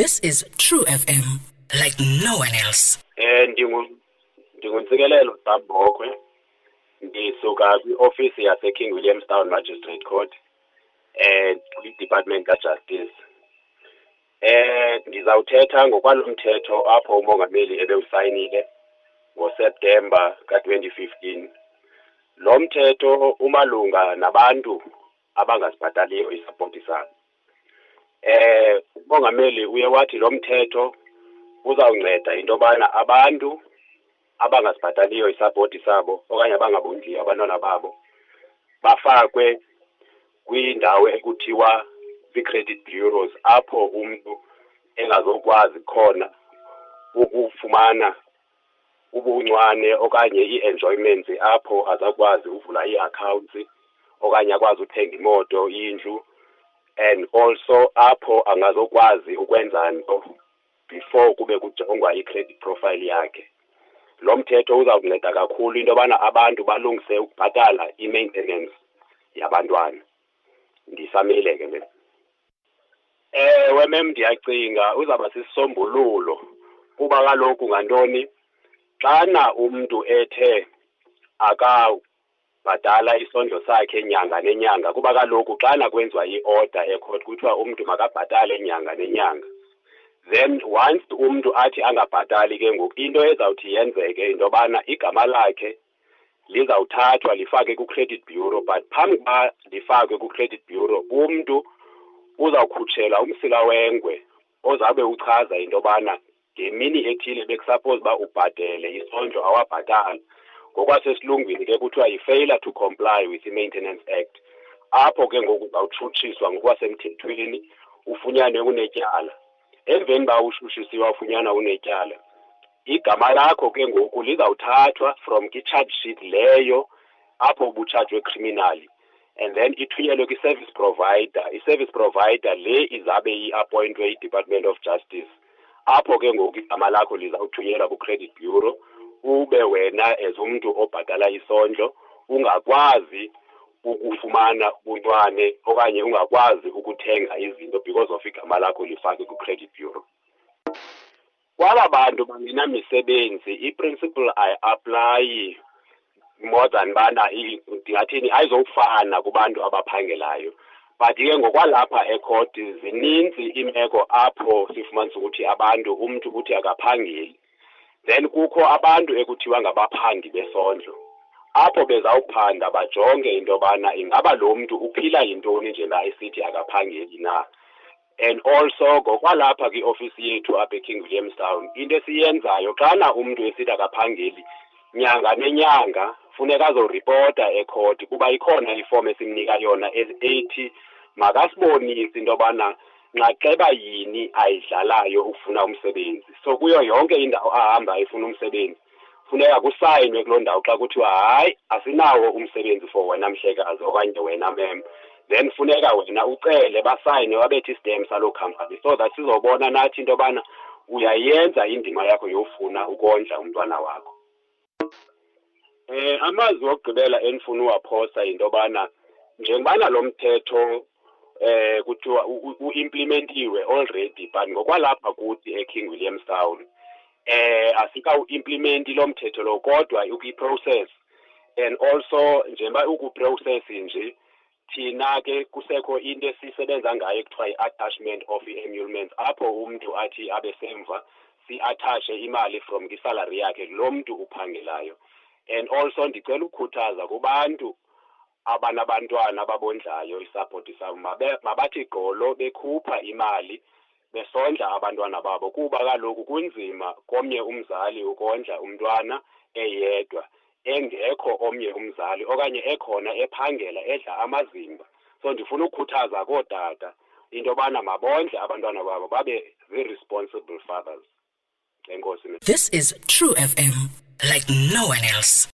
This is True FM, like no one else. Eh ndingu ndinguntsikelelo Sabokwe ngisuka kwi-office yase King Williamstown Magistrate Court eh kwi-Department ka-Justice. Eh ngizawuthetha ngokwalomthetho apho umongameli ebewusayinile ngoSeptember ka-2015 lo mthetho umalunga nabantu abangasibhataliyo isapoti sabo umongameli uye wathi lo mthetho uzawunceda into yobana abantu abangasibhataliyo isapoti sabo okanye abangabondliyo abantwana babo bafakwe kwindawo ekuthiwa zii-credit bureaus apho umntu engazokwazi khona ukufumana ubuncwane okanye ii-enjoyments apho azakwazi uvula ii-accounts okanye akwazi uthenga imoto indlu and also apho angazokwazi ukwenza nto before kube kujongwa i-credit profile yakhe. Lo mthetho uzawunceda kakhulu into yobana abantu balungise ukubhatala i-maintenance yabantwana. Ndisamile ke le. Ewe mem ndiyacinga uzawuba sisisombululo kuba kaloku ngantoni? Xana umntu ethe akabhatala isondlo sakhe nyanga nenyanga kuba kaloku xana kwenziwa i-order ecourt kuthiwa umntu makabhatale nyanga nenyanga. Then once umntu athi angabhatali ke ngoku into ezawuthi yenzeke into yobana igama lakhe lizawuthathwa lifake ku-credit bureau but phambi kuba lifakwe ku-credit bureau umntu uzawukhutshelwa umsila wengwe ozawube uchaza into yobana ngemini ethile bekusuppose uba ubhatele isondlo awabhatala ngokwasesilungwini ke kuthiwa yi-failure to comply with i-maintenance act. Apho ke ngoku uzawutshutshiswa ngokwasemthethweni ufunyanwe unetyala. Emveni uba ushushisiwe ufunyanwa unetyala igama lakho ke ngoku lizawuthathwa from kwi-charge sheet leyo apho ubutshajwe criminally and then ithunyelwe kwi-service provider. I-service provider le izabe i-appointwe yi-department of justice. Apho ke ngoku igama lakho lizawuthunyelwa ku-credit bureau ube wena as umntu obhatala isondlo ungakwazi ukufumana ubuntwane okanye ungakwazi ukuthenga izinto because of igama lakho lifake kwi-credit bureau. Kwaba bantu bangenamisebenzi i-principle ayiaplayi more than bana ndingathini ayizofana kubantu abaphangelayo. But ke ngokwalapha ekhodi zininzi imeko apho sifumanisa ukuthi abantu umntu uthi akaphangeli then kukho abantu ekuthiwa ngabaphandi besondlo. Apho bezawuphanda bajonge into yobana ingaba lo mntu uphila yintoni nje na esithi akaphangeli na. And also ngokwalapha kwiofisi yethu apha eking williamstown into esiyenzayo xana umntu esithi akaphangeli nyanga nenyanga funeka azoripota ekhoti kuba ikhona ifomu esimnika yona ethi makasibonise into yobana nxaxeba yini ayidlalayo ukufuna umsebenzi? So kuyo yonke indawo ahamba efuna umsebenzi. Funeka kusayinwe kuloo ndawo xa kuthiwa hayi asinawo umsebenzi for wena mhlekazi okanye wena mem. Then funeka wena ucele basayine wabethi istem saloo company so that sizobona nathi into yobana uyayenza indima yakho yofuna ukondla umntwana wakho. Eh amazwi okugqibela endifuna uwaphosa into yobana njengobana lo mthetho eh kuthiwa uimplementiwe already but ngokwalapha kuthi eking williamstown eh asika-implement lo mthetho lo kodwa ukwi-process and also njengoba ukuprocess nje thina ke kusekho into esisebenza ngayo ekuthiwa i-attachment of i-emoluments apho umntu athi abe semva si-athashe imali from kwisalary yakhe lo mntu uphangelayo. And also ndicela ukukhuthaza kubantu abanabantwana ababondlayo isapoti sabo mabathi gqolo bekhupha imali besondla abantwana babo kuba kaloku kunzima komnye umzali ukondla umntwana eyedwa engekho omnye umzali okanye ekhona ephangela edla amazimba. So ndifuna ukukhuthaza kootata into yobana mabondle abantwana babo babe zii-responsible fathers. Enkosi. This is True FM, like no one else.